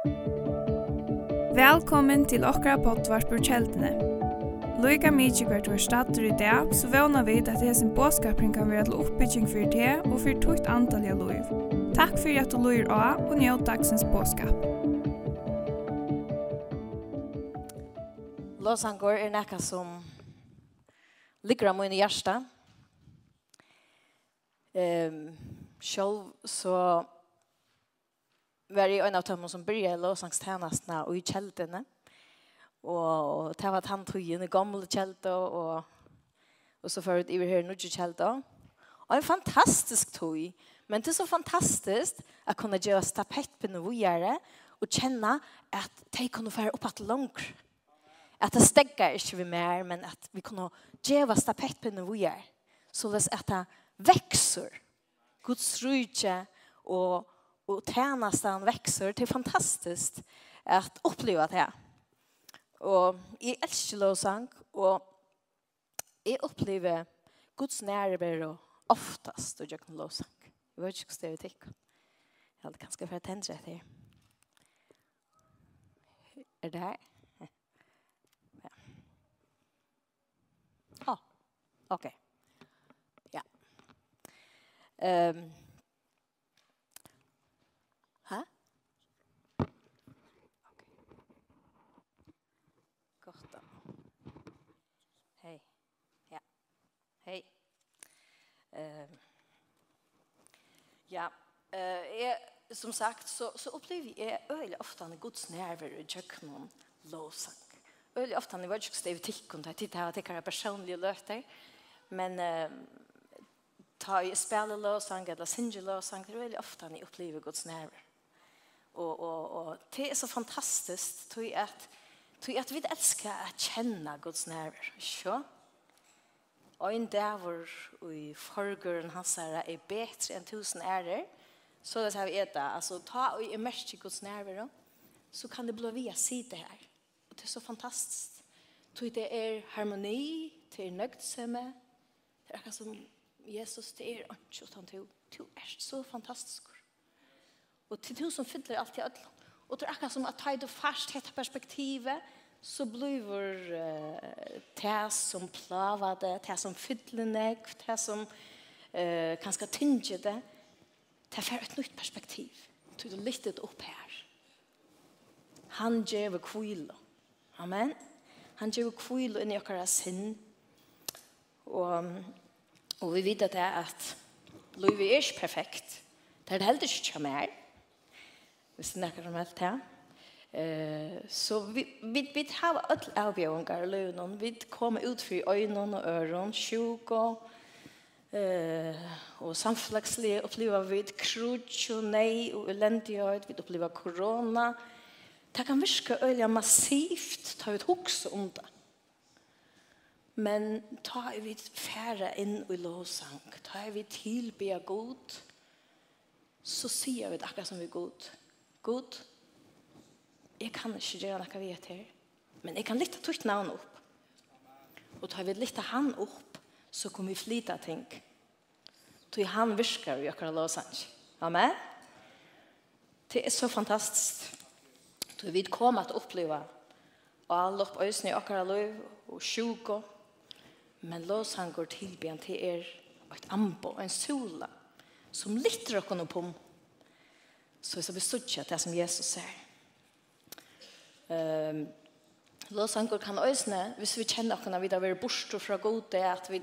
Velkommen til okra pottvarpur kjeldene. Loika mykje hvert var stater i dag, så vana vi at hesen båskapring kan være til oppbygging for det og for tukt antall av loiv. Takk for at du loir av og njød dagsens båskap. Låsangår er nekka som ligger av min hjärsta. Um, själv så var i en av dem som började lovsangstjenestene og i kjeldene. Og det var han tog inn i gamle kjelder og, og så ført i her nødje kjelder. Og en fantastisk tog. Men det er så fantastisk at kunne gjøre stapettene våre og kjenne at de kunne få upp att langt. At det stegger ikke vi mer, men at vi kunne gjøre stapettene våre. Så det at det vekser. Guds rydde og og tjenesten vekser til fantastisk at oppleve det Og jeg elsker lovsang og jeg opplever Guds nærvær oftast og gjør kan lovsang. Jeg vet ikke hur det är. Jag hade ganska för att tända det. her. Er det her? Ja. Ah, ok. Ja. Um, Eh, ja, eh, jeg, som sagt, så, så opplever jeg øyelig ofte en god närvaro i kjøkkenen lovsang. Øyelig ofte när jag ska fall stevet tilkken, det er tid her at jeg personlige løter, men eh, ta i spille lovsang eller synge lovsang, det er øyelig ofte han i opplever god snerver. Og, og, og det er så fantastisk, tror jeg at, tror jeg at vi elsker å kjenne Guds närvaro. ikke sant? ein dævor i forgøren hans her er betre enn tusen ærer, så det har vi etta, altså ta og i merke Guds nærvær, så kan det bli via sida her. Og det er så fantastisk. Tog det er harmoni, det er nøgtsemme, det er akkurat som Jesus, det er ikke utan to. Du er så fantastisk. Og til du som fyller alt i ødelen. Og det er akkurat som at ta i det fast, dette perspektivet, så blir uh, det som plavar det, det som fyller nek, det som uh, kanskje tynger det, det får et nytt perspektiv. Du er litt opp her. Han gjør kvile. Amen. Han gjør kvile inn i okkara sinn. Og, og vi vet at det er at livet er ikke perfekt. Det er det heller ikke mer. Hvis det er noe som helst her. Ja. Eh så vi vi vi har all avbjørngar lønnen Vi kommer ut för øynene og öron, sjuk og eh og samflaxle upplever vi krutch og nei og eländighet, vi upplever corona. Det kan virka öliga massivt ta ut hoks om det. Men ta vi färra inn i låsang ta vi tilbe god, så sier vi det akkurat som vi god. God, jeg kan ikke gjøre noe vi her, men jeg kan lytte tøyt navn opp. Og tar vi lytte han opp, så kommer vi flyta ting. Tøy han virker i akkurat lovsang. Amen? Det er så fantastisk. Tøy vi kommer til å oppleve og alle opp øyne i akkurat lov og sjuko. Men lovsang går tilbyen til er et ambo, en sola, som lytter dere på. Så jeg skal besøke det som Jesus sier. Um, Låsangur kan øsne, hvis vi kjenner oss når vi har vært borte fra gode, at vi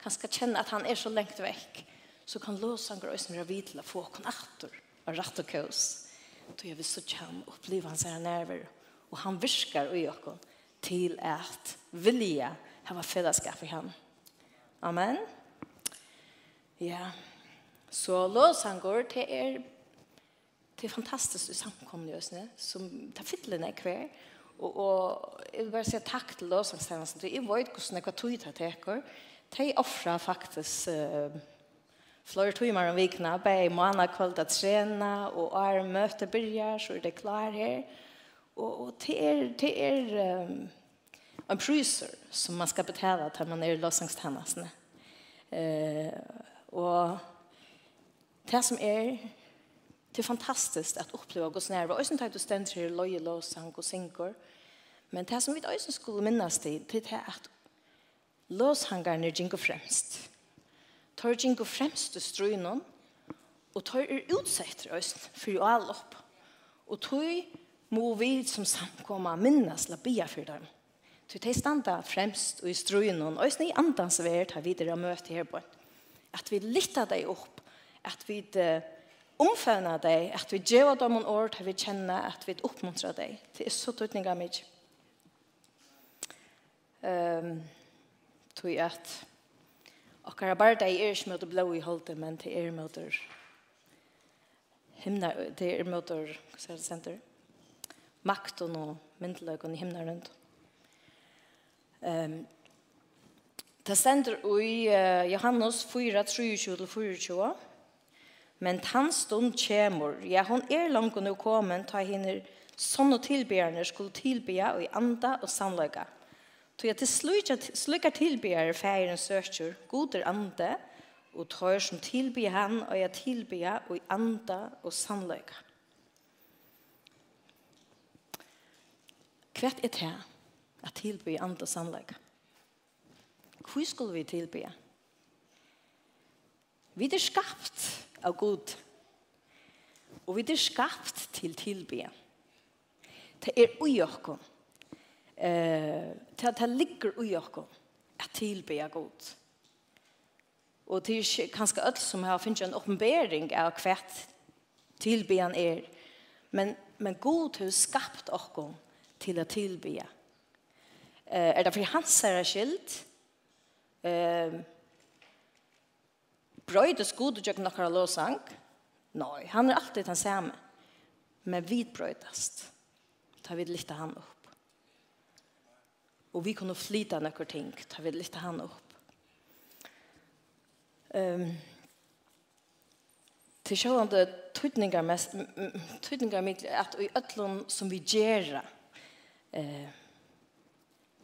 kan ska känna at han er så lengt vekk, så kan låsangur øsne være vidla få oss atter og rett og kaos. Da jeg vil så kjenne oppleve hans her nerver, og han virker i oss til at vilja hava fellesskap i han. Amen. Ja. Så låsangur til er det er fantastisk i samkomna just nu som tar fiddlen og kvar och, och jag vill bara säga tack till lovsangstjänsten jeg vet hvordan jeg snäckva tog det här de offrer faktisk uh, flere timer om vikene, bare i måna kveld å trene, og er møte begynner, så er det klar her. Og, og det er, det er um, en priser som man skal betale til man er i løsningstjenestene. uh, og det som er, Det er fantastiskt att uppleva Guds närvaro. Och sen tar du ständigt till loje, låsang och synkor. Men det som vi också skulle minnas det, det är att låsangarna är jinko främst. Tar jinko främst i ströjnen og tar er utsett röst for jo all opp. Og tar må vi som samkomma minnas la bia for dem. Så de standa fremst og i ströjnen och i sni andans värld har vi det möte på. At vi lytter deg opp, at vi... Uh, omfavna deg, at vi gjør dem en år til vi kjenner at vi oppmuntrer deg. Det er så tøtninga av meg. Um, tog at akkara bare deg er ikke møter blå i holdet, men til er møter himna, det er motor hva sier det senter? Makten og myndeløkken i himna rundt. Um, det sender i uh, Johannes 4, 23 til 24, Men tann stund kjemur, ja, hon er langt nu komen, ta hinner sånne tilbærerne skulle tilbya og i anda og sannløyga. Så jeg til slukker tilbærer færen søkjer, goder ande, og tar som tilby han, og jeg tilby og i anda og sannløyga. Hva er det at tilby anda og sannløyga? Hvor skulle vi tilby? Vi er skapt av god. Og vi er skapt til tilbe. Det er ui okkom. Eh, det, ligger ui okkom at tilbe av god. Og det er kanskje alt som har finnet en oppenbering av hvert tilbe han er. Men, men god har skapt okkom til å tilbe. Eh, er det for hans er skilt? Eh, brøydes god og gjør noen låsang. Nei, han er alltid den samme. Men vi brøydast. Ta vi lytte han opp. Og vi kunne flyte noen ting. Ta vi lytte han opp. Um, til sjående tydningar, mest, tydningar at i ødlån som vi gjør eh,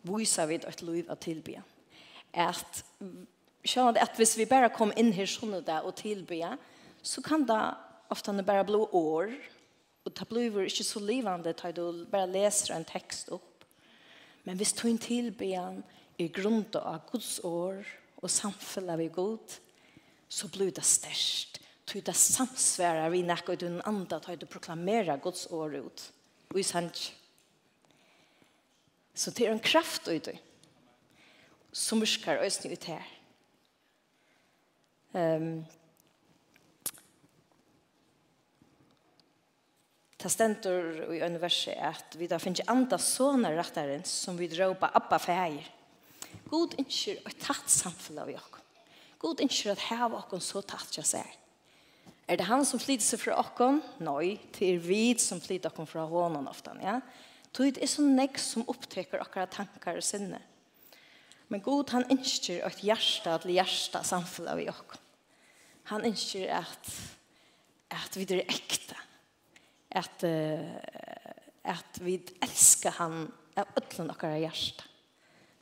viser vi et liv av tilbyen. At skjønner at hvis vi bare kom inn her sånn det og tillbe så kan det ofte bare bli år, og det blir ikke så livende til du bare leser en tekst opp. Men hvis du ikke tilbe i grunn av Guds år og samfunnet vi god, så blir det størst. Du det samsværer vi nekker du den andre til du proklamerer Guds år ut. Og i sant. Så det er en kraft ut det. som virkar øyne ut her. Ehm Ta stendur i en verse at vi da finnes andre sånne rettarens som vi ropa Abba feir. God innskjer og tatt samfunn av jokk. God innskjer at heva okkon så tatt jeg seg. Er det han som flyter seg fra okkon? Nei, det er vi som flyter okkon fra hånden ofte. Ja? Det er så nek som oppteker akkurat tankar og sinne. Men god han innskjer og et hjerte til hjerte samfunnet av jokk han ønsker at, at vi er ekte. At, uh, at vi elsker han av ødlen okkara hjerte.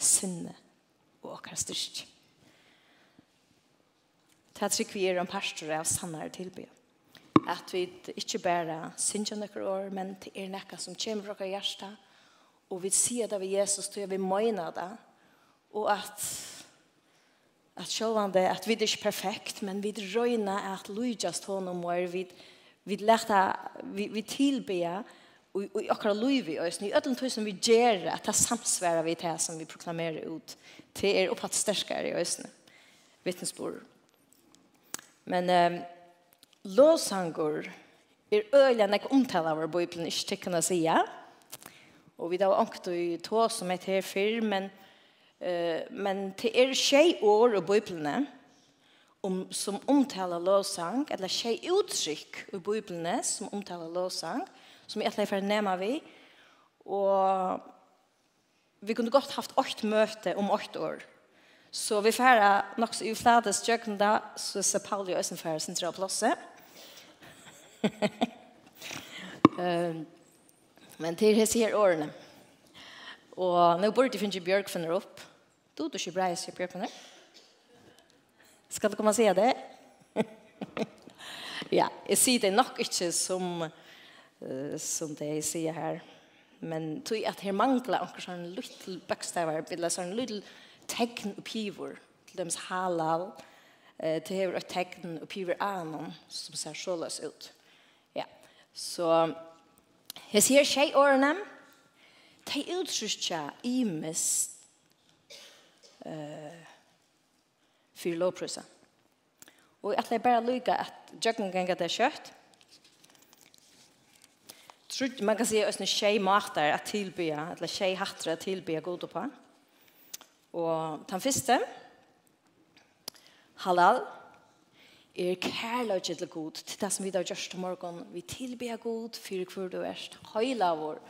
Sunne og okkara styrke Det er trygg vi er om pastor av sannere tilby. At vi ikke bare synger noen år, men det er noe som kommer fra okkara hjerte. Og vi sier det ved Jesus, til vi mener det. Og at at sjølvande, at vi er ikke perfekt, men vi røyna at lujast honom og vi, vi lærte, vi, vi tilbeja og, og akkurat luivi og i ødelen tog som vi gjør, at det samsværa vi det som vi proklamerer ut til er opphatt sterskere i øsne vittnesbord men um, låsangur er øyla nek omtala av vår bøyblen ikke si ja. og vi da var ankt i tog som et her fyr men Eh, men det er tjej år i Bibeln om, som omtaler låsang, eller tjej uttrykk i Bibeln som omtaler låsang, som jeg for nema vi. Og vi kunne godt haft åkt møte om åkt år. Så vi færa nok så uflade tjøkken da, så ser Pauli Øysen færa sin tre plasse. um, men til hese her årene. Og nå burde jeg finne Bjørk finner opp. Du du ikke breis i prøvene. Skal du komme og se det? ja, jeg sier det nok ikke som, uh, som det jeg sier her. Men tog at her mangler anker sånn liten bøkstaver, eller sånn liten tegn og piver til dems halal, eh, til hever et tegn og piver anon som ser såløs ut. Ja, så jeg sier tjej årene, de utrykja imest eh, for lovprøysen. Og jeg ætler bare lykke at jøkken ganger det kjøtt. Trud, man kan si at det er tjej mater at tilbya, eller tjej hatter at tilbya god på. Og den første, halal, er kærløyde til god, til det som vi har gjort til morgen. Vi tilbyr god, for hvor du er, høyla vår,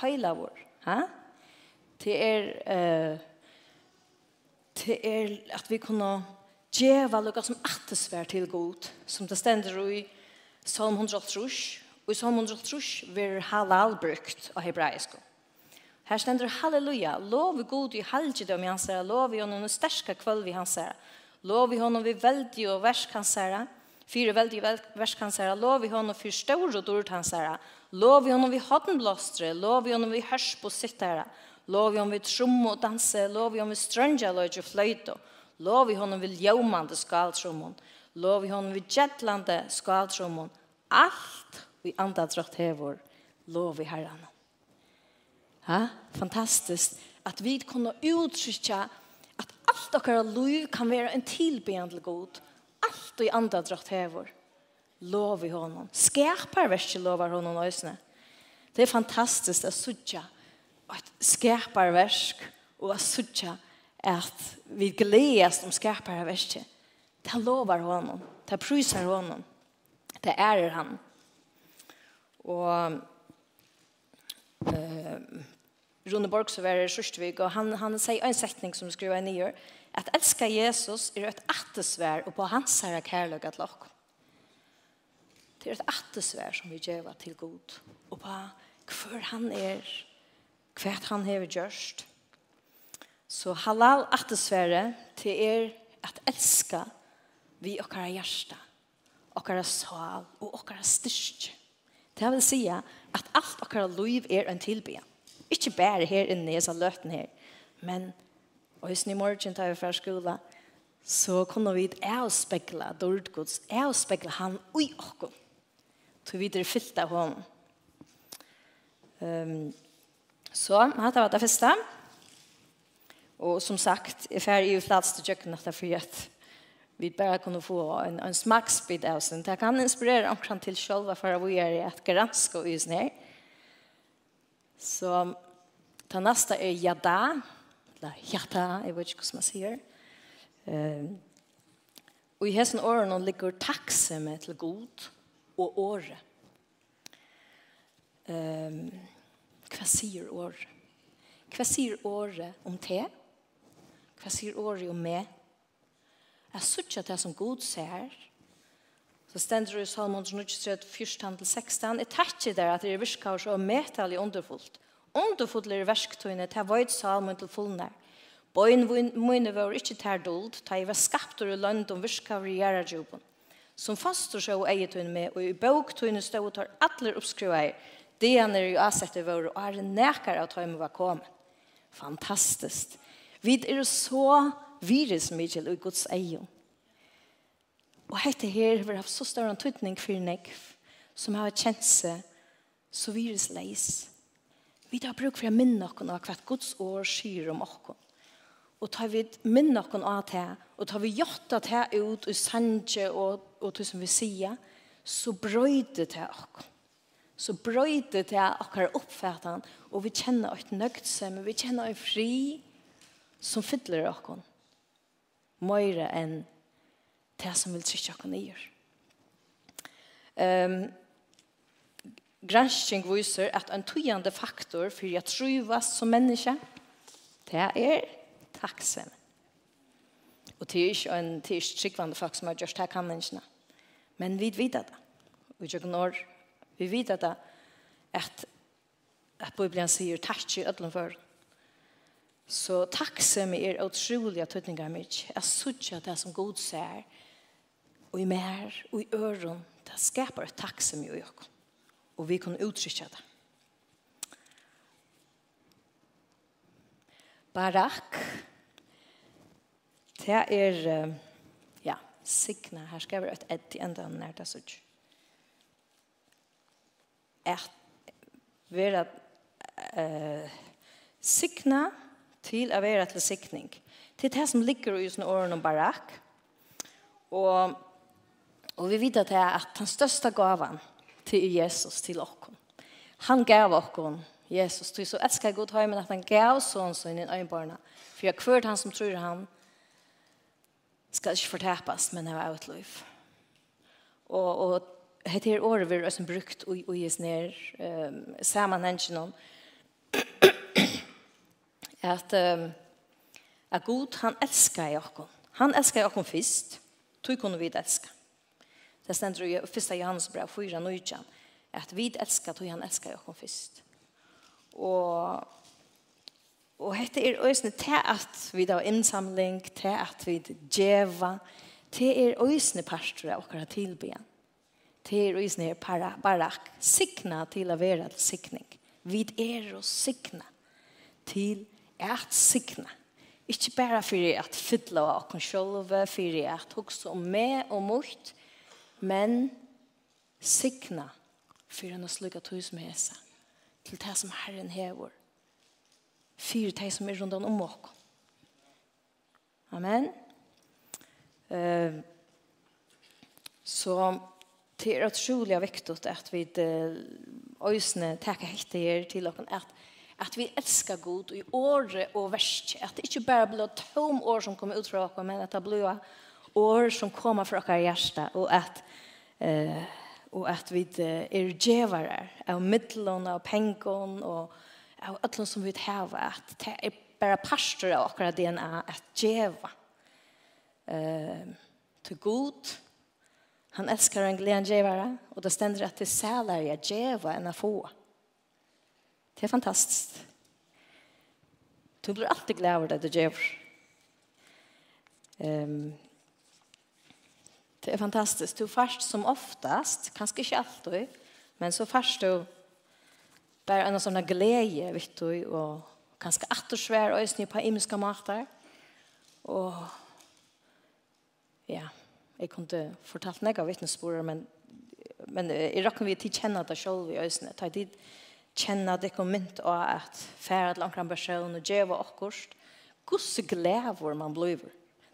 høyla vår. Ha? Det er, uh, det er at vi kunne djeva lukka som attesvær til god, som det stender i Salm 180, og i Psalm 180 vil halal brukt av hebraisk. Her stender halleluja, lov i god i halgid om hans herre, lov i honom og sterska kvöld i hans herre, lov i honom vi veldig og versk hans herre, fyre veldig og versk hans herre, lov i honom fyr stor og dord hans herre, lov i honom vi hodden blåstre, lov i honom vi hørs på sitt herre, lov Lov om vi trummo og danse, lov om vi strønja løg og fløyto. Lov i honom vil jævmande skaltrummon. Lov i honom vil jettlande skaltrummon. Alt vi anda drott hevor. Lov i herran. Ha? Fantastiskt at vi kunne uttrykkja at alt okkar liv kan være en tilbyen god. Alt vi anda drott hevor. Lov i honom. Skapar verskje lovar honom òsne. Det er fantastiskt at sudja. Ja et skaparversk og at sutja at vi gledes om skaparverket. Det lovar honom, det prysar honom, det er han. Og eh, Rune Borg så var det Sjørstvig, og han, han sier en setning som skriver i nyår, at elska Jesus er et attesvær og på hans herre kærløk at lakk. Det er et attesvær som vi gjør til god, og på hver han er, hva han har gjørst. Så halal attesvære til er at elska vi okkara hjärsta, okkara sal og okkara styrst. Det vil si at alt okkara liv er en tilbya. Ikke bare her inne i disse løten her, men og hvis ni morgen tar vi fra skola, så kunne vi avspekla dårdgods, avspekla han ui okko. Så vi er fyllt av honom. Um, Så dette var det første. Og som sagt, jeg fer i flats til kjøkken etter for at vi bare kunne få en, en smaksbit av sin. Det kan inspirere omkring til selv for å gjøre et gransk og isen ned. Så det neste er jada. Eller jada, jeg vet ikke hva man sier. Um, og i hessen årene ligger takksomme til god og året. Um, hva sier året? Hva sier året om te? Hva sier året om meg? Jeg sier at det som god ser, så stender det i Salmon 23, 14-16, jeg tar ikke der at det er virka og så metallig underfullt. Underfullt er verktøyene, ta vøyd Salmon til fullene. Bøyen mine var ikke ter dold, da jeg var skapt og lønd om virka og jobben. Som fastor så eget hun med, og i bøk tøyne og tar atler oppskrivet det han er jo avsett i vår, og er nekere at han var kommet. Fantastisk. Vi er så virusmiddel i Guds egen. Og dette her har haft så stor antydning for nekv, som har kjent seg så virusleis. Vi har brukt for å minne noen av hva Guds år skyr om oss. Og tar vi minne noen av det, og tar vi gjort det ut i sanje og, og det som vi sier, så brøyder det oss så brøyde det akkurat oppfattet og vi kjenner et nøgtsømme, vi kjenner en fri som fyller oss mer enn det som vil trykke oss nye. Um, Gransking viser at en tøyende faktor for å trives som menneske, det er takksomme. Og det er ikke en det er ikke tryggvande folk som har gjort det kan menneskene. Men vi vet det. Vi gjør det Vi vet att at att Bibelen sier tack i ødelen för. Så takk som er otroliga tydningar mycket. Jag suttar det som god ser och i mer och i öron. Det skapar ett tack som jag Och vi kan uttrycka det. Barak. Det er, ja, signa. Her skal jeg være et edd i enda nær det sånn at vera eh, signa til å være til sikning. Det er det som ligger i sånne årene om barak. Og, og vi vet at det er at den største gaven til Jesus til oss. Han gav oss Jesus. Du så elsker Gud høy, men at han gav sånn som i øynbarna. For jeg kvørt han som tror han skal ikke fortapes, men jeg var utløp. Og, og hette her året vi har brukt og i oss ned um, sammenhengen om at um, at Gud, han elsker i oss. Han elsker i oss først. Tog kunne vi elske. Det stender i 1. Johannes brev 4, 9, at vi elsker, tog han elsker i oss først. Og og hette er øysene til at vi da innsamling, til at vi djeva, til er øysene pastor av okkara tilbyen til og isne para, barak, sikna til å være til sikning. Vi er å sikna til at sikna. Ikke bare for at fytle av oss selv, for at hukse om meg og mot, men sikna for en å slukke tog som hese, til det som Herren hever, for det som er rundt om oss. Amen. Uh, så det er utrolig viktig att vi ösne takker helt er till och att att vi älskar Gud i året och värst. Att det inte bara blir tom år som kommer ut från oss men att det blir år som kommer från våra hjerte, och att eh och att vi är djevere av midlene av pengene och av allt som vi har. Att det är bara pastor av våra DNA att geva eh till Gud. Han älskar en glädjen givare och det stender att det sälar jag djeva enn å få. Det är fantastiskt. Du blir alltid glad over det du ger. Um, det är fantastiskt. Du fast som oftast, kanske ikke alltid, men så fast du bare en sånn glede, vet du, och kanske att och svär och på imenska mater. Og ja, Jeg kunne fortalt meg av vittnesbordet, men, men jeg rakker vi til kjenne det selv i øsene. Ta tid kjenne det kom mynt av at fære til omkring person og djeva akkurat. Gosse glæver man blir.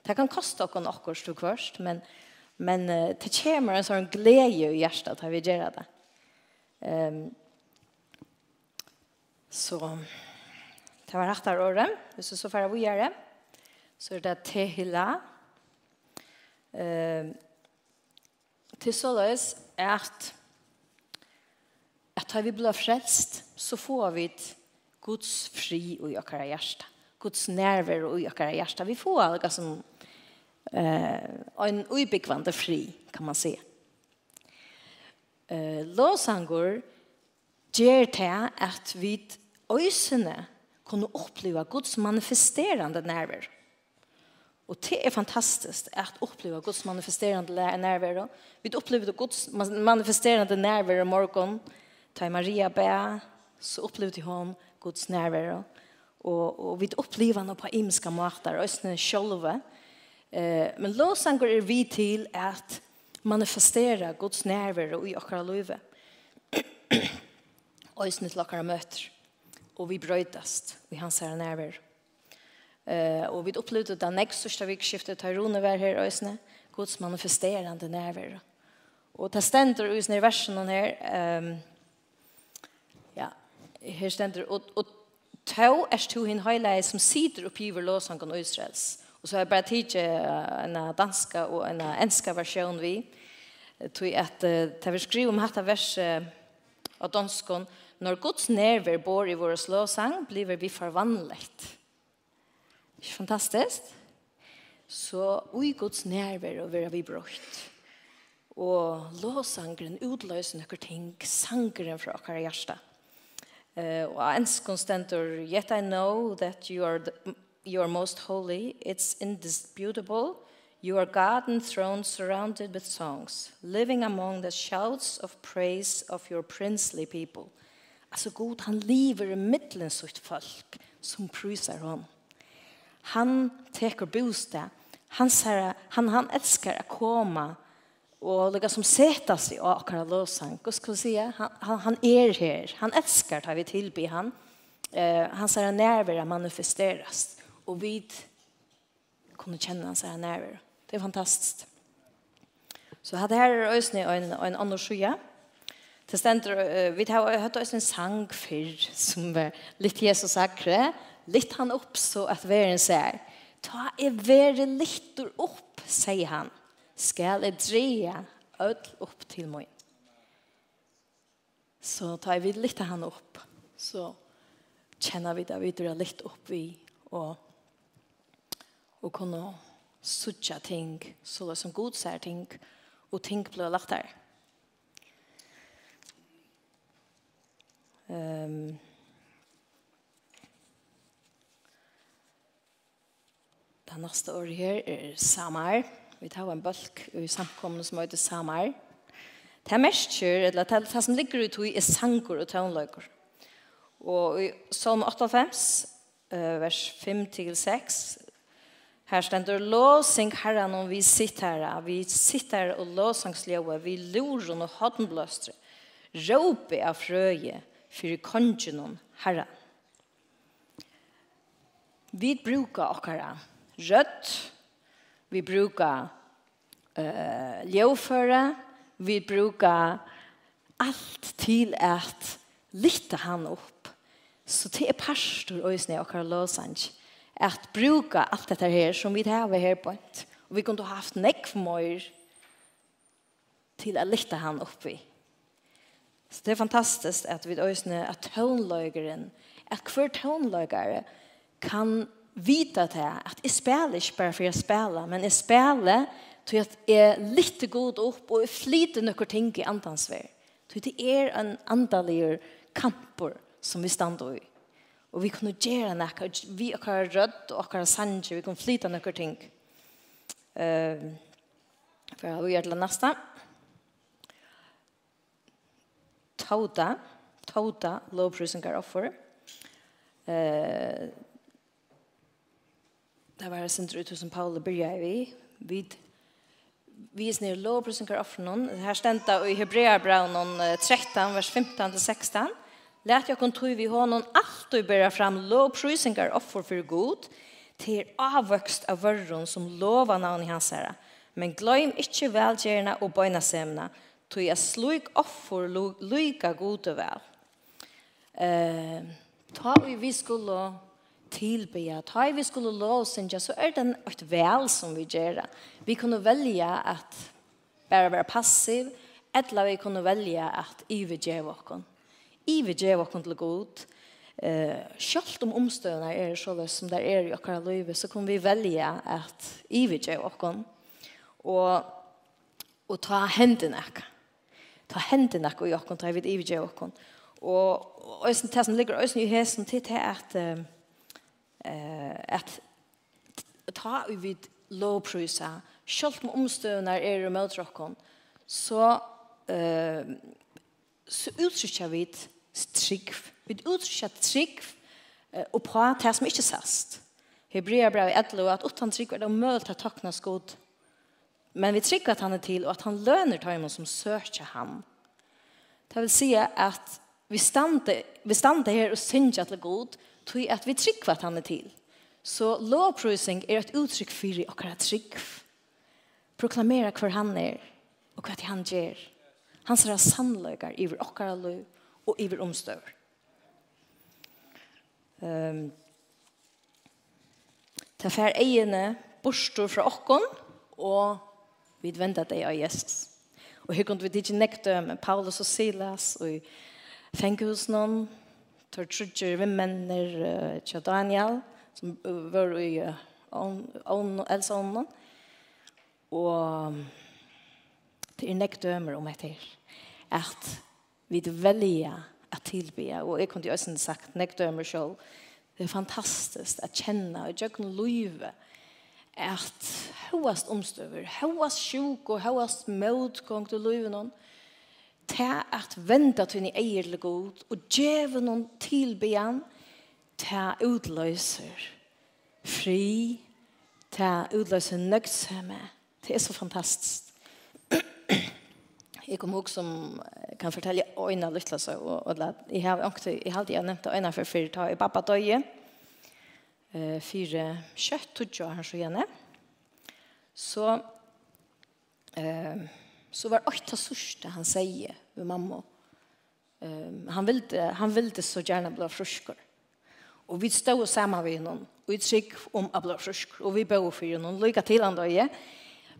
Det kan koste oss akkurat til kvørst, men, men det kommer en sånn glede i hjertet til vi gjør det. Um, så det var rett av året. Hvis du så fære vi gjør det, så er det Tehila. Tehila eh, til så att at har vi blå frälst så får vi Guds fri i våra hjärta. Guds nerver i våra hjärta. Vi får alltså som eh, en ubyggvande fri, kan man se. Eh, Låsangur ger til att vi øysene kunne uppleva Guds manifesterande nerver. Og det er fantastisk at oppleve Guds manifesterende nærvær. Vi opplevde Guds manifesterende nærvær i morgen. Ta Maria bæ, så opplevde hun Guds nærvær. Og, og vi opplevde henne på imenske måter, østene sjølve. Eh, men låsanger er vi til at manifestera Guds nærvær i akkurat livet. sånn til akkurat møter. Og vi brøytast i hans her nærvær. Eh och vi upplevde det näst största vikskiftet här Rune var här ösne. Guds manifesterande närvaro. Och det ständer ösne i versen här ehm ja, här ständer och och tå är to hin highlight som sitter upp i låsan kan Israels. Och så har jag bara tidigt en danska och en enska version vi tog att det vi skriver om hatta vers av danskon när Guds nerver bor i vår slåsang blir vi förvandlet. Ikke fantastisk? Så ui Guds nerver og vera vi brukt. Og låsangren utløser noen ting, sangren fra akkurat hjärsta. Uh, og ens skonstentor, yet I know that you are, the, you are most holy, it's indisputable, you are God enthroned, surrounded with songs, living among the shouts of praise of your princely people. Altså god, han lever i middelen sitt folk som prysar honom han teker bostad. Han, ser, han, han älskar att komma och lägga som sätta sig och akara lösang. Vad ska vi säga? Han, han, han är här. Han älskar att vi tillbe han. Eh, han ser nerver manifesteras. Och vi kunde känna hans nerver. Det är fantastiskt. Så hade här är ösne en, en annan sjö. Det ständer, vi har hört ösne en sang för som var lite Jesus sakre litt han opp så at veren ser. ta er veren litt opp, sier han, skal jeg dreie ødel opp til meg. Så ta vi litt han opp, så kjenner vi det vi drar litt opp vi og, og kunne suttje ting, så det som god ser ting, og ting blir lagt her. Um, Det neste året her er Samar. Vi tar en bølg i samkomne som heter Samar. Det er mest kjør, eller det, det som ligger ut i er sanger og tøvnløyker. Og i Salm 58, vers 5-6, her stender låsing herren om vi sitter her. Vi sitter og låsangsløve. vi lurer og hoddenbløster. Råpe av frøye, for kongen herren. Vi brukar okkara rødt, vi brukar eh ljøføre, vi brukar alt til at lytte han opp. Så det er pastor og isne og Carlosang at bruka alt dette her som vi har her på. Og vi kunne haft nekk mer til å lytte han oppi. Så det er fantastisk at vi øsne at tøvnløygeren, at hver tøvnløygere kan vita til at jeg spiller ikke bare for jeg spiller, men jeg spiller til at jeg er litt god opp og jeg flyter noen ting i andans vei. Til det er en andalig kamper som vi stander i. Og vi kunne gjøre noe, vi og hver rødt og hver sanger, vi kunne flyte noen ting. Uh, for vi gjør det neste. Tauta, Tauta, lovprysinger offer. Uh, Det var sentrum ut som Paul började vi. Vid vi är nere lov på offer någon här stända i Hebreerbrevet 13 vers 15 till 16. Lät jag kon tro vi honom allt och börja fram lovprisningar offer för god till avväxt av vörron som lovar namn i hans herre. Men glöm inte välgärna och böjna sämna. Tog jag slug offer lika god och väl. Eh, ta vi vi skulle tilbya. Ta vi skulle lovsynja, så er det et vel som vi gjør. Vi kunne velja at bare være passiv, eller vi kunne velja at ivergjeve okken. Ivergjeve okken til god. Uh, selv om omstøyene er så løs som det er i akkurat livet, så kunne vi velja at ivergjeve okken. Og, og ta hendene okken. Ta hendene okken i okken, ta i vi gjør Og, og, og det som ligger i hesen til at... Uh, eh, at ta vi vid lovprysa, skalt om omstøvner er i møtrokken, så, eh, så uttrykker vi trygg. Vi uttrykker trygg eh, og på det som ikke sast. Hebrea brev 11, at utan trygg er det mølt at takna skod. Men vi trygg at han er til, og at han løner tøymen som søkja ham. Det vil si at vi stande, vi stande her og synger til god, tog at vi tryggva at han er til. Så lovprising er et uttrykk for akkurat trygg. Proklamera hver han er og hva han gjør. Hans er sannløygar iver akkurat løy og vår omstøver. Um, ta fær eiene borstor fra okkon og vi venda deg av Jesus. Og her kunne vi ikke nekte med Paulus og Silas og i fenghusen tar trudger vi menner til Daniel, som var i Elsa Ånden. Og det er nekk dømer om etter at vi velger at tilbe. Og jeg kunne jo også sagt nekk dømer selv. Det er fantastisk at kjenne og gjøre løyve at høyest omstøver, høyest sjuk og høyest møtgång til løyve noen til at venda til ni eier til god, og djeve noen tilbejan, til utløser fri, til utløser nøgtsemme. Det er så fantastisk. Jeg kom også som kan fortelle øyne litt, og, og jeg har alltid, jeg har alltid nevnt øyne for fire ta i pappa døye, eh, fire kjøtt, tog jeg her så gjerne. Så, eh, så var åtta sørste han sier med mamma. Um, han, ville, han ville så gjerne bli frusker. Og vi stod sammen med noen, og vi trygg om å bli frusker, og vi bør for noen, lykke til han døye.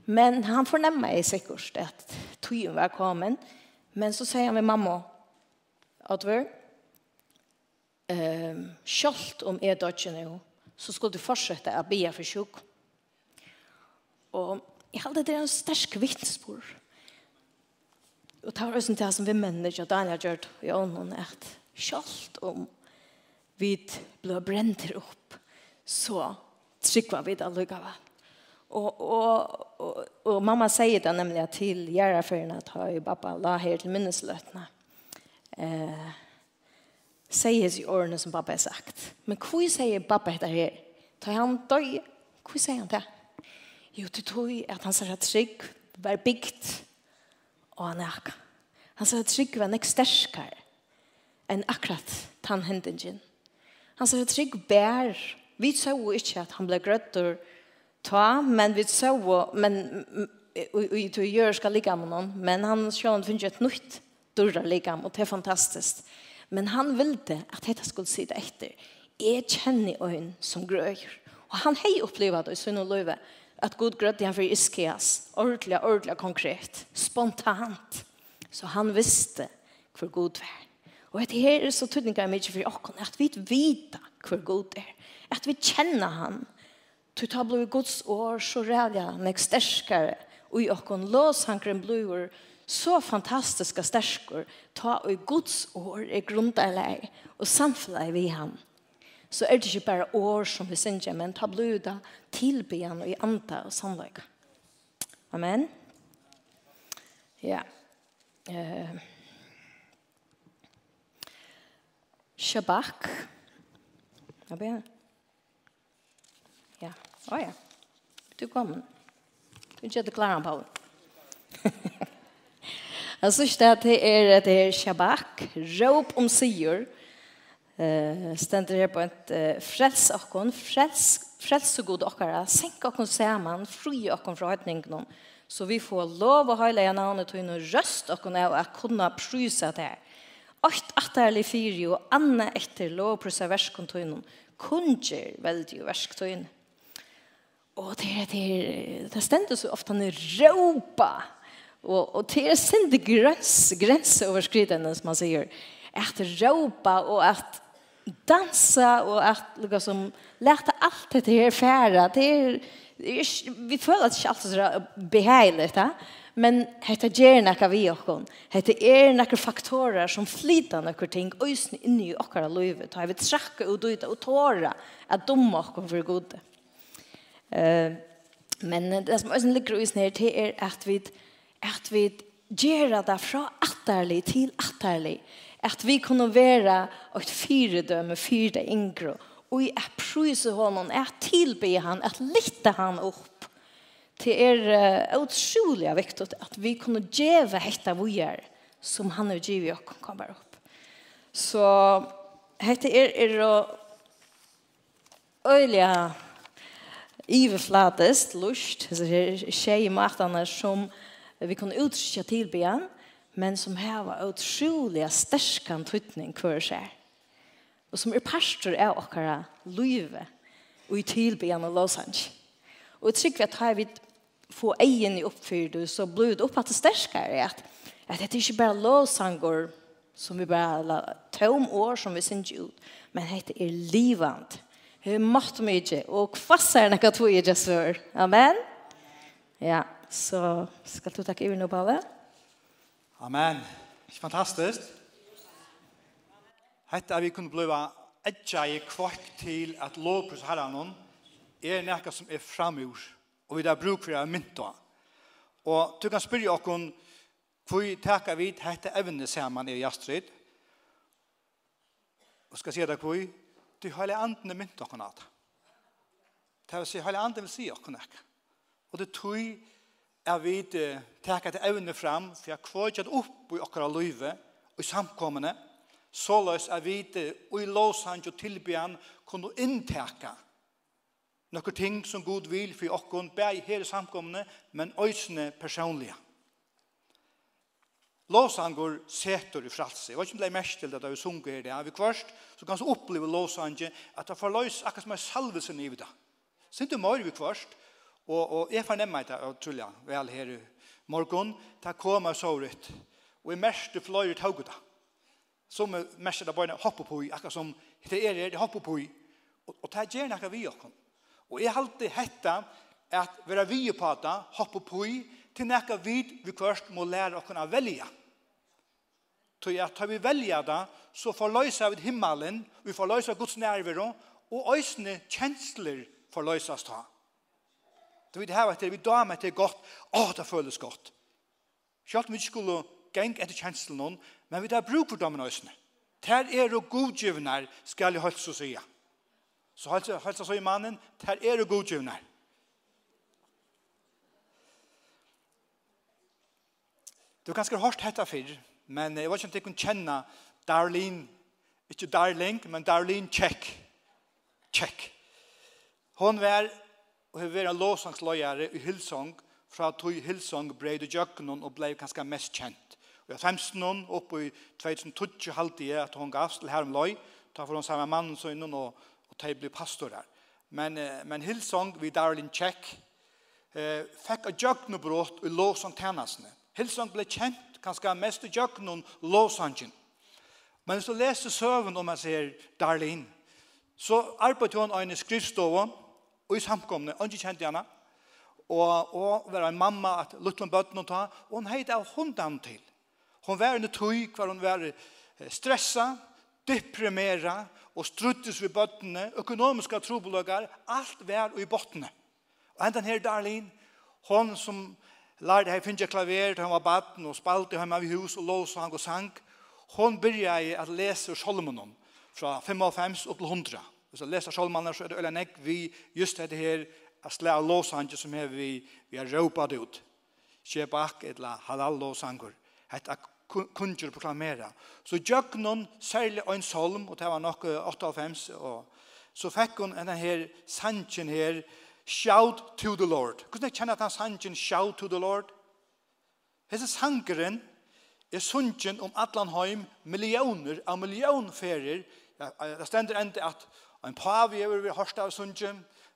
Men han fornemmer jeg sikkert at tøyen var kommet, men så sier han med mamma, Adver, um, selv om jeg dødde nå, så skulle du fortsette å be for sjuk. Og jeg hadde det en sterk vittnesbord, Og det var også det som vi mennesker, Daniel har gjort i ånden, at selv om vi ble brent opp, så trykker vi det lukket. Og, og, og, og mamma sier det nemlig til gjærefyrene at har jo pappa la her til minnesløtene. Eh, sier i årene som pappa har sagt. Men hva sier pappa etter her? Tar han døy? Hva sier han det? Jo, det tog at han sier at trygg var bygd og han er Han sier at trygg var nek sterskar enn akkurat tann hendingen. Han sier at trygg bær. Vi så ikke at han ble grøtter ta, men vi så, men vi to gjør skal ligge med noen, men han sjøen finner et nytt dørre ligge og det er fantastisk. Men han ville at dette skulle sitte etter. Jeg kjenner øyn som grøyer. Og han har opplevd det i sønne løyve at god grødde han for Iskias, ordentlig, ordentlig konkret, spontant. Så han visste hvor god var. Og at her er så tydninga er mykje for okken, at vi vita hvor Gud er, at vi kjenner han, til ta blod Guds år, så rædja han er sterskare, og i okken lås han blod så fantastiska sterskor, ta og Guds år er grunderleg, og samfunnet vi han så er det ikke bare år som vi synger, men ta blodet tilbyen og i anta og sannløyga. Amen. Ja. Uh. Shabak. Ja, ben. Ja, å ja. Du kommer. Du er ikke klar, Paul. Jeg synes det er det er Shabak, råp om sier, eh ständer det på ett eh, fräls och kon fräls fräls så god och ära sänka och kon samman fri och kon förhållning någon så vi får lov att höja namnet till en röst och kon är att kunna prysa det här Åkt atterlig fyri og anna etter lov prusa verskontunnen kunger veldig versktunnen. Og det er det, det stender så ofte han råpa og, og det er sindig gräns, grenseoverskridende som man sier at råpa og at dansa och att lukka som lärta allt det här färra det er, vi føler at det ikke alltid er så behagelig, da. men dette gjør noe vi og Dette er noen faktorer som flyter noen ting øyne inni i okkara livet. Da vi trekker og døyde og tårer at dumme okkon for gode. Uh, men det som øyne ligger øyne her til er at vi, at vi gjør det fra atterlig til atterlig at vi kunne være et fyredømme fyrde ingro, yngre. Og jeg prøyser honom jeg tilbyr han at lytte han opp. Det er uh, utrolig viktig at vi kunne gjøre dette vi gjør som han og givet oss kommer opp. Så dette er, er å øyelig iverflatest lust, så det er tjej i matene som vi kan uttrykke tilbyen, men som hava utroliga stärskan tryckning för sig. Och som är pastor är åkara löve og i tillben och låsange. Och jag tycker at har vi få egen i uppfyrd så blir det upp att det stärskar är att, det är inte bara låsangor som vi bara tom år som vi synes ut men det är livant det är mått mycket och kvassar när jag tror jag Amen ja så ska du tacka er nu Pavel Amen. Ikke fantastisk? Hette er vi kunne bliva etja i kvart til at lovpris herren er nekka som er framur og vi der bruk for er mynta. Og du kan spyrja okkon hvor teka vi hette evne saman i jastrid og skal si deg hvor du heilig anden er mynta okkon at. Det vil si heilig anden vil si okkon ekk. Og det tog er vi teka til evne fram for jeg kvøtjad opp i okkara løyve og i samkommene såløs er vi og i låsang og tilbyan kunne innteka nokkur ting som god vil for okkon bæg her i samkommene men òsne personliga Låsangur setur i fralse. Jeg vet ikke om det er mest til det da vi sunger her det. Vi kvarst, så kan vi oppleve låsangur at det forløys akkurat som er salvelsen i det. Sint du mør vi kvarst, Og, og jeg fornemmer det, og tror jeg, vel her i morgen, det så ut, og jeg mest fløyer tog det. Som mest det bare hopper på i, akkurat som det er det hopper på i, og, og det gjør noe vi også. Og jeg har alltid hette at være vi på det, hopper på i, til noe vi vi først må lære oss å velge. Så jeg tar vi velge det, så forløser vi himmelen, vi forløser Guds nærvero, og øsne kjensler forløses det. Du vet her etter, vi damer etter godt. Å, det føles godt. Selv om vi ikke skulle geng etter kjenslen noen, men vi där bruk for nästan. Tär Ter er og godgivner skal jeg hølse og. Så hølse, hølse så i mannen, ter er og godgivner. Du kan har hørt dette før, men jeg vet ikke om du kan kjenne Darlene, ikke Darling, men Darlene Check. Check. Hon var og har vært lovsangsløyere i Hillsong fra tog Hillsong breid i og ble ganske mest kjent. Og jeg femsten noen oppe i 2012 halte jeg at hun gav til her om løy, ta for hun samme mann så innan og, og ta bli pastor her. Men, men Hillsong vi Darlene Check eh, fikk av brått i lovsangtjenestene. Hillsong ble kjent kanskje mest i Jøkkenen lovsangen. Men hvis du leser søven om jeg sier Darlene, så arbeidet hun av en skriftstående og i samkomne, og ikke kjente henne, og, og var en mamma at luttelen bøtten og ta, og hun heit av hundan til. Hun var en tøy hvor hun var stressa, deprimera, og struttes ved bøttene, økonomiske trobolagar, alt var i bøttene. Og hentan her Darlin, hun som lærte her finne klaver til han var baden og spalte hjemme i hus og lås og han går sang. Hun begynte å lese Solomonon fra 55 opp til 100. Hvis jeg leser salmene, så er det øyne nekk vi just dette her, at slå av låsanger som er vi, vi har råpet ut. Kjebak, eller halal låsanger. Hette kunngjør proklamera. Så gjøk noen særlig en solm, og det var nok 98, og så fikk hun denne her sangen her, shout to the Lord. Hvordan jeg kjenner at han sangen shout to the Lord? Hese sangeren er sangen om Atlanheim millioner av millionferer. Det stender enda at En pavi er vi hørsta av Sundje,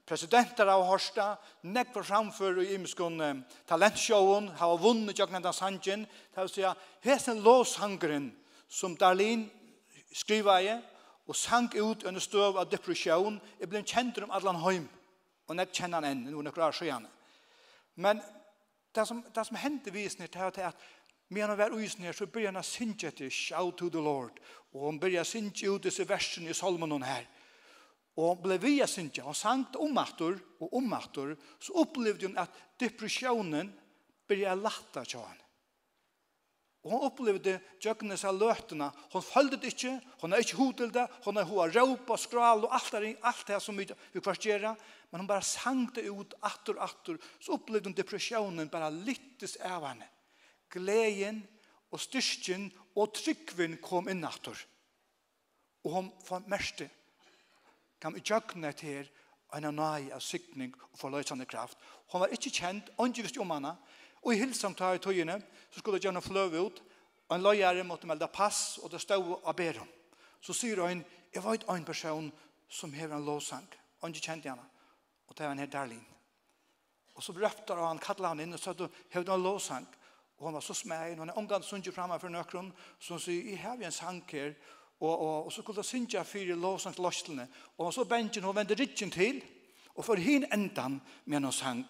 presidenter av hørsta, nekvar framfor i imskon um, talentsjåen, har vunnet jøgnenda sanjen, det vil si at hesen låshangren som Darlene skriva i, og sank ut under støv av depresjon, er blitt kjent om Adlan Høym, og nek kjenner han enn, noen nekvar sjøene. Men det som, det som hendte visner til at Men han var uisen her, så begynner han å synge etter, Shout to the Lord. Og han begynner å synge ut disse versene i salmen her. Og han ble via Han sang sangt omattor og omattor, så opplevde hon at depressionen byrja latta til han. Og hon opplevde djøkkenes seg løtene. Hon følte det ikke, hon er ikke hod til det, hon er hod råp og skral og alt det, alt det som vi, vi gjør, Men hon bare sang det ut, attor, attor, så opplevde hon depressionen bare littes av henne. Gleden og styrken og tryggven kom inn attor. Og hon merkte kom i tjøkkenet her en nøy av sykning og forløsende kraft. Hun var ikke kjent, ikke visste om henne, og i hilsen til i tøyene, så skulle Gjerne fløve ut, og en løyere måtte melde pass, og det stod av Berum. Så sier hun, jeg var en person som hever en lovsang, og ikke kjent henne, og det var en her Darlene. Og så brøpte han, kallet han inn og sa, hever du en lovsang? Og han var så smeg, og han er omgang sunnet fremme for nøkron, så han sier, jeg har en sang her, og, og, og så skulle jeg synge fire lovsangsløsene. Og så bensin, hun vendte ryggen til, og for hin endan med noen sang.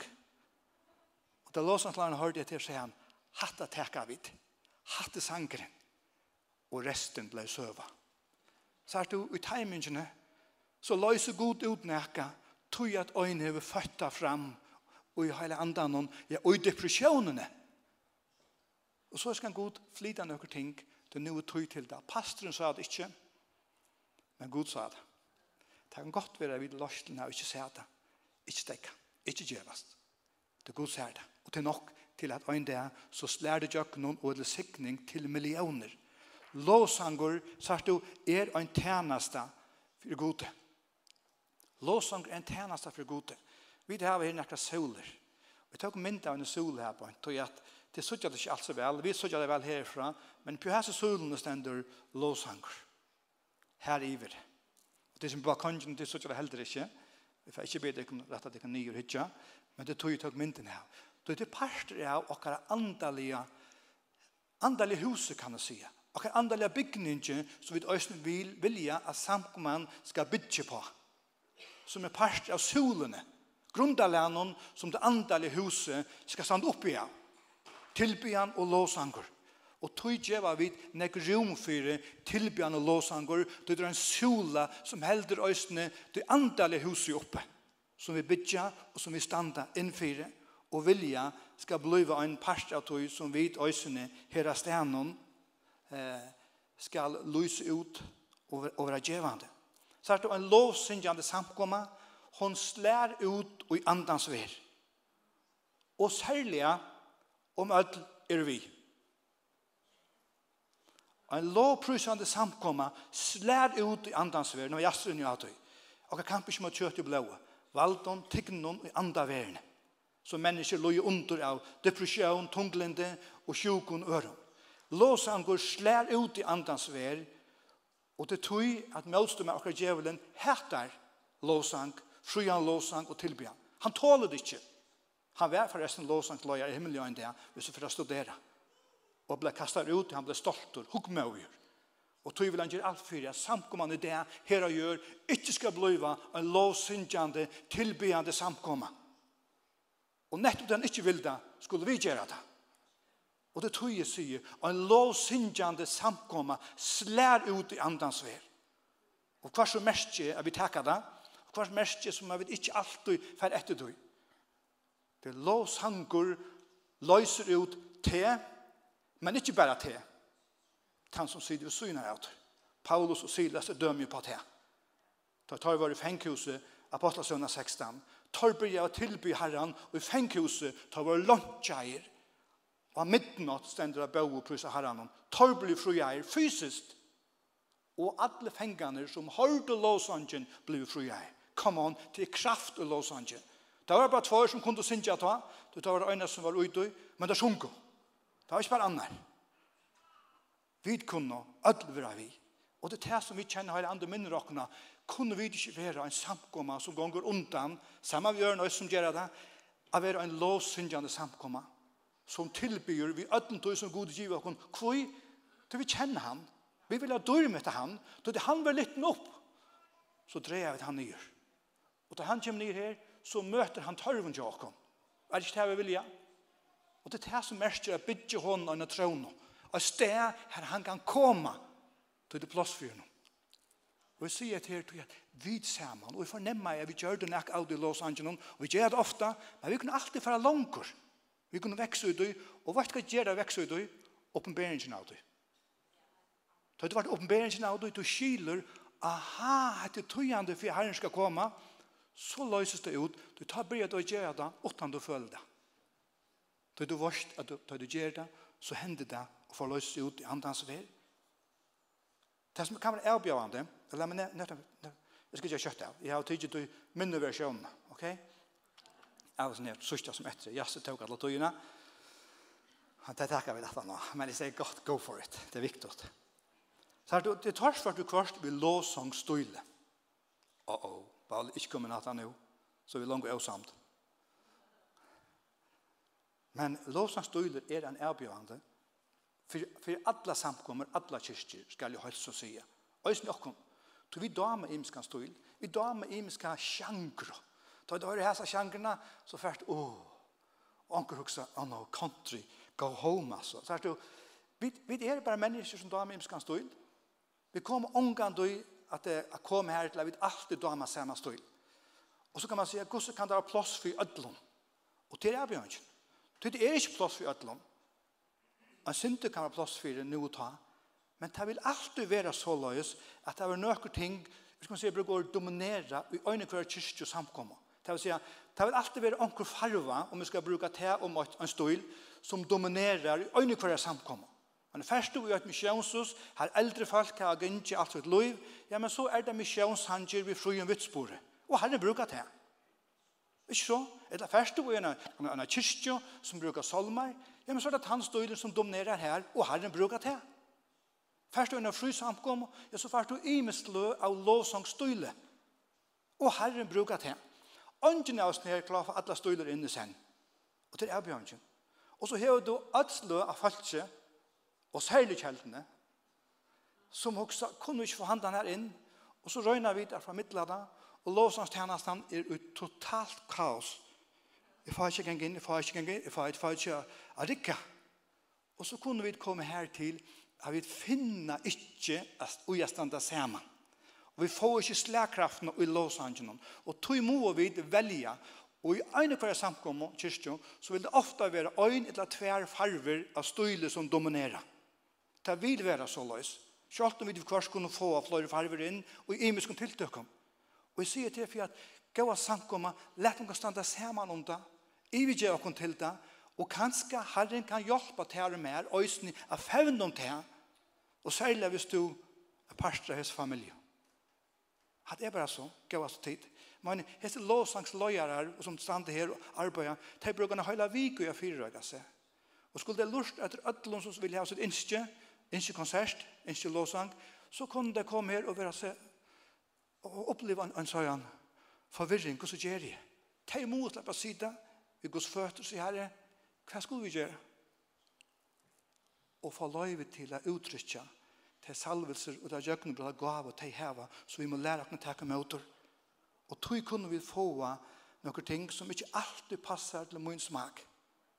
Og da lovsangsløsene hørte jeg til, sier han, hatta teka vid, hatta sangren, og resten ble søva. Så er du i timingene, så løser god ut nekka, tog at øynene vil føtta fram, og i hele andan, ja, og i depresjonene. Og så skal god flyta noen ting, Det er noe tøy til det. Pastoren sa det ikke, men Gud sa det. Det kan godt være vi løs til når ikke ser det. Ikke stekke, ikke gjøvast. Det er Gud ser det. Og til nok til at øyne det så slær det jøkken noen og sikning til millioner. Låsanger, sa du, er en tjeneste for gode. Låsanger er en tjeneste for gode. Vi har her nekka soler. Vi tar mynda av en sol her på en, tog at det sutja det ikke alt så vel, vi sutja det vel herfra, men på hese sulen stender låsanger. Her iver. Og det som bare kongen, det sutja det heller ikke. Vi får ikke be deg om rett at det kan nye hytja, men det tog jo tog mynden her. Det er parter av okkara andalige, andalige huset kan jeg si, Okkara andalige bygninger som vi øyne vil vilja at samkomman skal bygge på. Som er parter av solene. Grundalanen som det andalige huset skal stande opp igjen tilbyan og låsanger. Og tog djeva vid nek rom fyrir tilbyan og låsanger, det er en sola som helder øysene det andalige huset oppe, som vi bytja og som vi standa innfyrir, og vilja skal bliva en parst av tog som vid øysene hera stenon eh, skal lyse ut og, være djevande. Så er det en lovsyngjande samkomma, hon slær ut og i andans ver. Og særlig om öll er vi. En lovprysande samkomma slær ut i andans verden, og jastrun jo hattu. Og jeg kamp ikke med kjøtt i blåa. Valdon, tignon i anda verden. Så mennesker loj under av depression, tunglende og sjukun øron. Låsan slær ut i andans verden, og det tøy at møtstum av akkurat djevelen hættar låsang, frujan låsang og tilbyan. Han tåler det ikke. Han var forresten lovsangsløyer i himmelen en det, hvis han for å studere. Og ble kastet ut, han ble stoltur, huggmøyer. Og tog vil han gjøre alt for det, samkommende det her og gjør, ikke skal bliva en lovsyndjande, tilbyande samkomma. Og nettopp den ikke vil det, skulle vi gjøre det. Og det tog jeg sier, en lovsyndjande samkomma slær ut i andans ver. Og hva som mest er vi takker det, hva som mest er vi ikke alltid fer etter det. Det er lovsangur løyser ut te, men ikke bare te. Han som sier ved syne her. Paulus og Silas er dømmer på te. Da tar vi i fengkhuset, Apostlesønna 16. Tar vi og tilby herran, og i fengkhuset tar vi lunsjeier. Og av midtenått stender av bøy og prysa herran. Tar vi frueier fysiskt. Og alle fengene som hørte låsangen blir frueier. Come on, til kraft og lovsangen. Det var bare tvær som kunne synge ta, det var ene som var ute, men det sjunker. Det var ikke bare andre. Vi kunne, alle var vi. Og det er det som vi kjenner her i andre minner åkna, kunne vi ikke være en samkomma som gonger undan, samme vi gjør noe som gjør det, å være en lovsyngjande samkomma, som tilbyr vi ødel tog som god giver åkken, hvor til vi kjenner han, vi vil ha dyrme til han, til han var liten opp, så dreier vi han nyer. Og til han kommer nyer her, så møter han tørven til åkken. Er det ikke det vi vilja? Og det er det som merker å bygge hånden av en trån. Og sted her han kan komme til det plass for henne. Og jeg sier til her, vi sammen, og jeg fornemmer at vi gjør det nok av i Los Angeles, og vi gjør det ofte, men vi kunne alltid fara langer. Vi kunne vekse ut i, og hva skal gjøre det vekse ut i? Oppenberingen av det. Da det var oppenberingen av det, du skiler, aha, det er tøyende for herren skal komme, så løses det ut. Du tar bryr deg å gjøre det uten du føler det. Da du vet at du, da du gjør det, så hender det og få løses ut i andans vei. Det som kan være avbjørende, eller men jeg skal ikke kjøtt av. Jeg har tidligere til minne versjonen, ok? Jeg har sånn sørste som etter. Jeg så tog alle togene. Det takker vi dette nå, men jeg sier godt, go for it. Det er viktig. Så det tar for at du kvart vil låsang støyle. Uh-oh. Paul, ikke kommer natt han jo, så vi langt er samt. Men lovsans støyler er en erbjørende, for, for alle samkommer, alle kyrkjer, skal jo helst å si. Øysen okkom, to vi damer imskan støyl, vi damer imskan sjangro. Ta i dag er hæsa sjangrena, så først, åh, oh, anker huksa, oh no, country, go home, altså. Så er det jo, vi, vi er bare mennesker som damer imskan støyl, vi kommer omgang døy, at det er kommet her til at vi alltid damer samme støy. Og så kan man si at hvordan kan det være plass for ødlom? Og til er bjørn ikke. Det er ikke plass for ødlom. En synder kan være plass for det nå ta. Men det vil alltid være så løs at det er noen ting vi skal si, at bruker å dominere i øynene hver kyrkje samkommer. Det vil si at det vil alltid være onker farva om vi skal bruke te og mått en støyl som dominerer i øynene hver samkommer. Han er først og gjør misjonshus, har eldre folk har gynnt i alt sitt liv, ja, men så er det misjonshanger fru fruen vittsporet. Og herren bruker det. Ikke så? Eller først og gjør en kyrkje som bruker salmer, ja, men så er det hans døyler som dominerer her, og herren bruker det. Først og gjør en fru samkom, ja, så først og imestlø av lovsangstøyle. Og herren bruker det. Ånden av oss nere klar for alle støyler inne sen. Og til erbjørnsen. Og så har du atslø av falskje, og særlig kjeldene, som også kunne ikke få handen her inn, og så røyner vi der fra middelada, og lovsangstjenesten er ut totalt kaos. Jeg får ikke gang inn, jeg får ikke gang inn, jeg får ikke, jeg får ikke, Og så kunne vi komme her til at vi finner ikke at vi er standa sammen. Og vi får ikke slagkraften i lovsangen. Og tog må vi velge Og i ene hver samkommet, kyrkjøn, så vil det ofte være øyn eller tver farver av støyle som dominerer. Det vil være så løs. Selv om vi kvart kunne få av flere farver inn og i imenskene tiltøkken. Og jeg sier til for at gav samkomma, let dem stande sammen om det, ivige okken til det, og kanskje Herren kan hjelpe til og mer, øyne av fevn om det, og særlig hvis du er parstra hos familie. Det er bare så, gav oss tid. Men hese lovsangsløyere som stande her og arbeider, de bruker en høyla vik og jeg fyrer seg. Og skulle det lurt etter ødlom som vil ha sitt innskje, ikke konsert, ikke låsang, så kunne det komme her og, være se, og oppleve en, en sånn forvirring. Hva så gjør jeg? Ta imot, la på sida, vi går føtter, sier herre, hva skulle vi gjøre? Og få løyve til å uttrykke til salvelser og til gjøkken blir gav og til heva, så vi må lære å takke møter. Og tog kunne vi få noen ting som ikke alltid passer til min smak.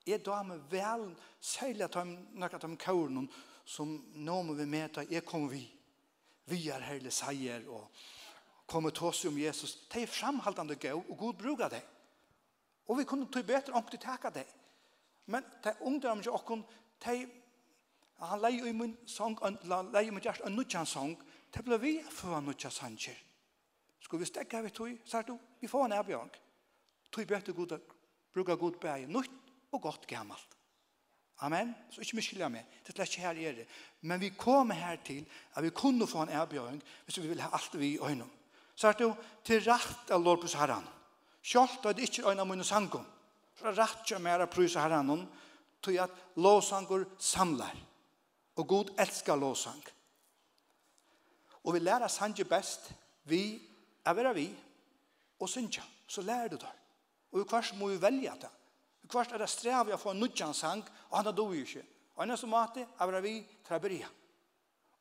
Jeg da med vel, særlig at de, når de kårene, som nå må vi møte, jeg kommer vi. Vi er hele seier, og kommer til oss om Jesus. Det er fremhaltende gøy, og god bruker det. Og vi kunne ta bedre om til takke det. Men det er ungdommer ikke åkken, det er Han leier i min sang, han leier i min hjerte, en nødjan sang, det ble vi for en nødjan sanger. Skulle vi stekke vi tog, så er det, vi får en erbjørn. Tog bedre god, bruker god bæg, nødt og godt gammelt. Amen. Så ikke miskylda meg. Det er ikke her er det. Men vi kommer her til at vi kunne få en erbjøring hvis vi vil ha alt vi i øynene. Så er det jo til rett av Lord Herren. Kjølt er det ikke øynene mine sangom. Så er rett til mer av Herren til at lovsanger samler. Og Gud elsker lovsang. Og vi lærer sanger best vi er vi og synger. Så lærer du det. Og i kvart må vi velge det. Kvart er det strev jeg får en sang, og han er dog ikke. Og en er som mati, er vi traberia.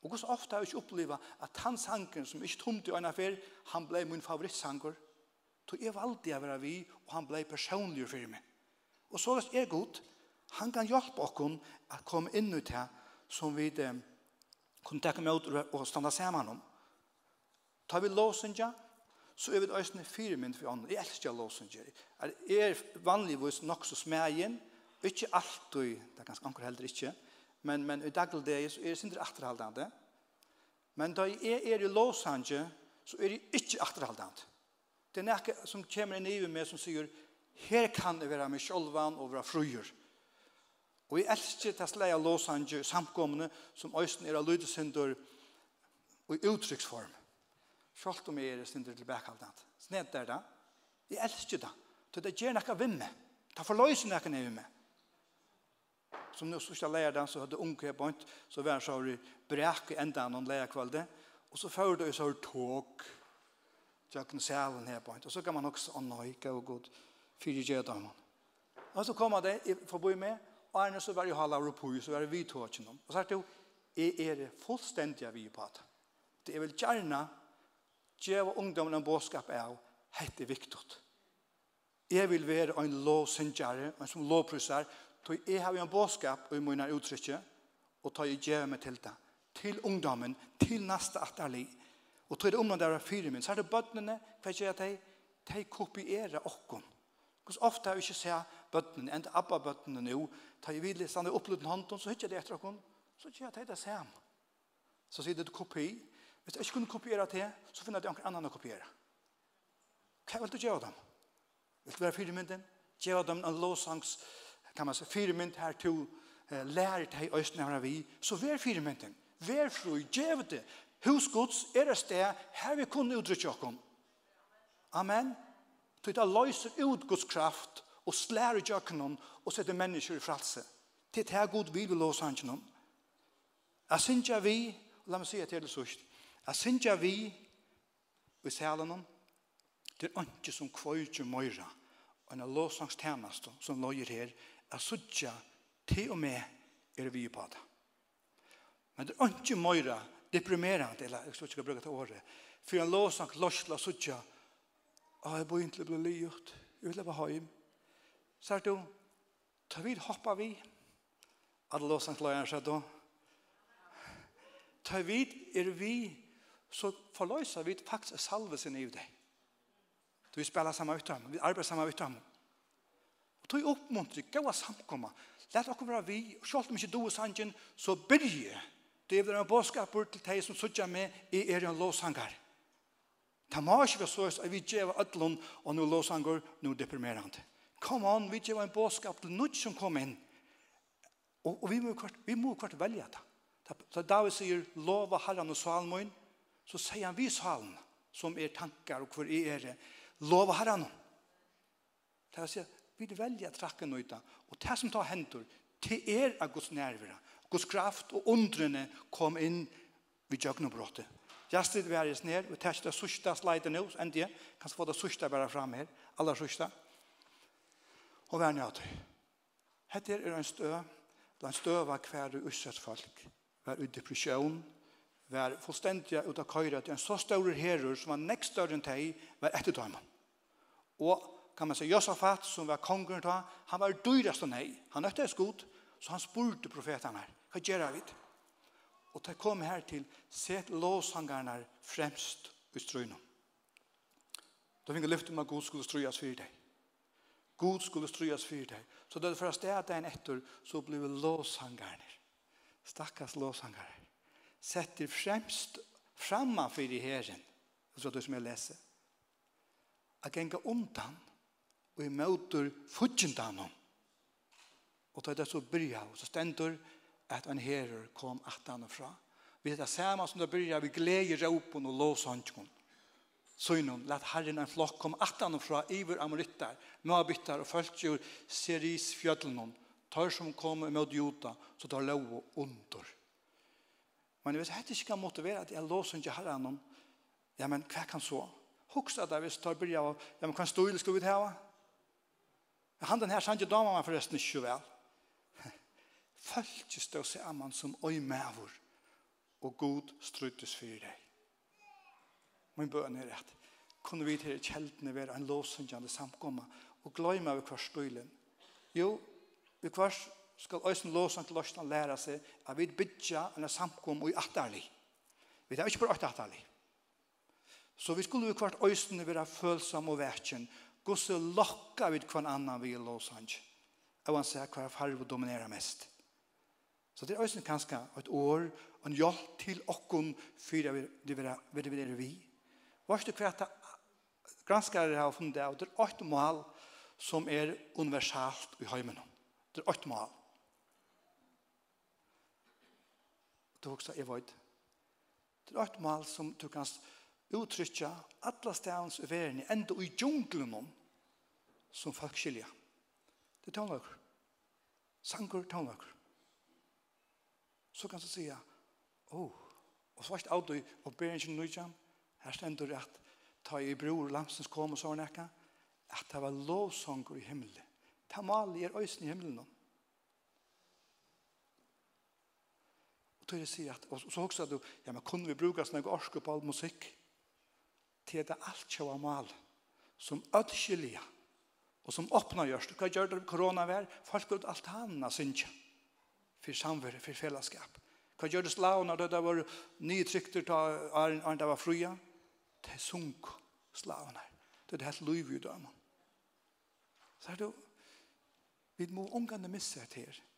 Og hvordan ofte har vi ikke oppleva at han sangen som ikke tomte i en affær, han blei min favorittsanger. Så jeg valgte jeg være vi, og han blei personlig for meg. Og så er god, godt, han kan hjelpe oss at komme inn ut her, som vi eh, kunne tenke meg ut og stande sammen om. Tar vi låsen, ja, så er vi øyne fire mynd for ånden. Jeg elsker lovsunger. Jeg er vanligvis nok så smægen, ikke alltid, det er ganske anker heller ikke, men, men i dagligdagen så er det sindre atterhaldende. Men da jeg er i lovsunger, så er det ikke atterhaldende. Det er noe som kommer inn i meg som sier, her kan det være med sjølvan og være fruer. Og jeg elsker til å sleie lovsanger samkommende som øyne er av lydesynder og uttrykksform. Sjalt om jeg er til tilbakaldant. Sned der da. Jeg elsker det. Så det gjør noe vimme. Ta for løysen noe ned vimme. Som nå sørste læreren så hadde unge bønt, så var så har brek i enda noen lærerkvalde. Og så fører det så har tåg. Tjøkken selen her bønt. Og så kan man også anøyke og god fyre gjødene. Og så kommer det, jeg får bo med, og erne så var jeg halv av på, så var vi vidt tåkken om. Og så er det jo, jeg er fullstendig av vi på det. Det er vel gjerne gjør ungdommen en bådskap av, hette viktigt. Jeg vil være en lovsyngere, en som lovprysar, tog jeg har en bådskap i mine uttrykket, og tog jeg gjør meg til det. Til ungdommen, til neste atterlig. Og tog det om når det er fire min, så er det bøttene, hva gjør jeg til? De kopierer okken. Hvor ofte har vi ikke sett bøttene, enda abba bøttene nå, ta i vidlig videre, i oppluten hånden, så hittar det etter okken, så gjør jeg til det samme. Så sier det kopi, Hvis jeg ikke kunne kopiere det, så finner jeg noen annen å kopiere. Hva vil du gjøre dem? Vil du være fire mynden? Gjøre dem en låsangs, kan man si, fire mynd her til eh, lærer til østene her vi. Så vær fire mynden. Vær fru, gjør det. Husgods er et sted her vi kunne uttrykke oss. Amen. Så det løser ut Guds kraft og slær ut jøkken og setter mennesker i fralse. Til det er god vil og låsangen om. Jeg synes jeg vi, la meg si det til det sørst, Jeg synes jeg vi i salen det er ikke som kvøyde møyre og en låsangstjeneste som løyer her jeg synes jeg til og med er vi på det. Men det er ikke møyre deprimerende, eller jeg skal ikke bruke det året, for en låsang løsla synes jeg at jeg bor til å bli livet. jeg vil leve hjem. Så er det jo, ta vid hoppa vi, at lovsang løyer seg da, ta vid er vi så forløser vi faktisk salve sin i det. Du vi spiller sammen med ham, vi arbeider sammen med ham. Og tog oppmuntrer, gå av samkomma. Læt dere være vi, og selv om ikke du er sangen, så byrje. Det er en bådskap til deg som sitter med, i er en låsanger. Ta må ikke være så at vi gjør ødlån, og nå låsanger, nå deprimerende. Kom an, vi gjør en bådskap til noe som kom inn. Og, og vi må kvart, vi må kvart velge det. Da David sier, lova herren og salmoen, så sier han vi salen, som er tankar og hvor er det, lova herran. Det er å si, vi velja trakken uta, og det som tar hendur til er av Guds nervera, Guds kraft og undrene kom inn vid jøgnobrottet. Jastet vi er i sned, vi tar ikke det sørste slide nå, enn det, kan få det sørste bare fram her, aller sørste. Og vær nødt. Hette er en støv, en stø var hver utsett folk, hver ut depresjon, var fullstendig ut av køyra til en så større herrer som var nekst større enn teg var etter døyman. Og kan man si, Josafat som var kongen då, han var dyrast enn nei. Han nøtte et skot, så han spurte profeten her, hva gjør vi? Og det kom her til, set låsangerne fremst i strøyna. Da fikk jeg lyfte om at Gud skulle strøyes for deg. Gud skulle strøyes for deg. Så det første er at en etter, så ble låsangerne. Stakkars låsangerne setter fremst framme for i herren, så det som jeg leser, at genga undan og i møter fudgendan om. Og da det så bryr og så stendur at en herrer kom atan og fra. Vi heter samme som det bryr, vi gleder råpen og låshandkon. Søgnon, let herren en flokk kom atan og fra iver amorittar, møbyttar og følgjur seris fjöllnon, tar som kom med jota, så tar lov og under. Men hvis jeg ikke kan motivere at jeg låser ikke herre noen, ja, men hva kan så? Hoks at jeg hvis tar bryr av, ja, men kan stå i skal vi ta? Han den her sannsyn damer man forresten ikke vel. Følg stå seg av man som øy medvor, og god struttes for deg. Min bøn er rett. Kunne vi til kjeldene være en låsundjande samkomma, og gløyme av hver støylen. Jo, vi kvart skal øysen låsen til løsene lære seg at vi bytja en samkom i atterlig. Vi tar ikke bare åtte atterlig. Så vi skulle jo kvart øysen være følsom og verken. Gosse lokka vi hver annan vi i låsen. Og han sier hver farve dominerer mest. Så det er øysen kanskje et år og en hjelp til okken for det vil være vi. Hva er det kvart granskare har funnet det, det er åtte mål som er universalt i heimen. Det er åtte mål. du hugsa, jeg vet, det er et mal som du kan uttrykja alla stavns i verden, enda i djunglen som folk skilja. Det er tånlager. Sangur tånlager. Så kan du sija, oh, og svart av du, og ber ikke nøyjan, her stendur at ta i bror lamsens kom og sånn ekka, at det var lovsanger i himmelen. Ta mal er øysen i himmelen. Och då är det så att så också du ja men kunde vi bruka såna orske på all musik till det allt sjå mal som ödsliga och som öppnar görs Hva kan det korona vær? folk ut allt hanna synja för samvär för fellesskap. Hva gjør det slav når det där var nytryckter til Arne det var fruja? det sunk slavene. det det helt lov ju då man så du vi må omgående missa det her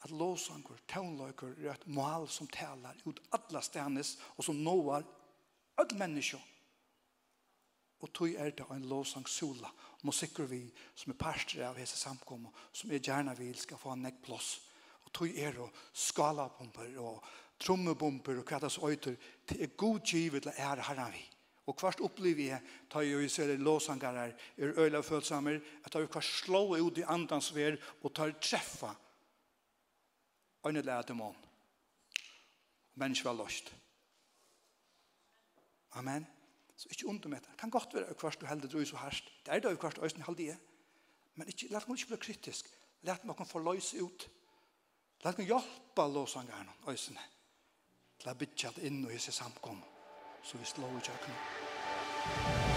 at låsanker, tøvnløyker er et mål som taler ut alle stenes og som nåar alle mennesker. Og tog er det en låsang sola, musikker vi som er parster av hese samkommet, som er gjerne vil skal få en nekplås. Og tog er det skalabomber og trommebomber og krattas øyter til er god givet til ære herren vi. Og hvert opplever jeg, tar jeg jo i sere låsangarer, er øyla følsamer, at jeg hvert slå ut i andans ver og tar treffa øyne lærte mån. Mennesk var løst. Amen. Så ikke ondt om etter. Det kan godt være hver du heldig drøy så herst. Det er det hver du øyne heldig er. Men ikke, lær meg ikke bli kritisk. Lær meg få løse ut. Lær meg hjelpe låsangerne, øyne. Lær bytja det inn og gjøre seg samkommet. Så vi slår ikke akkurat.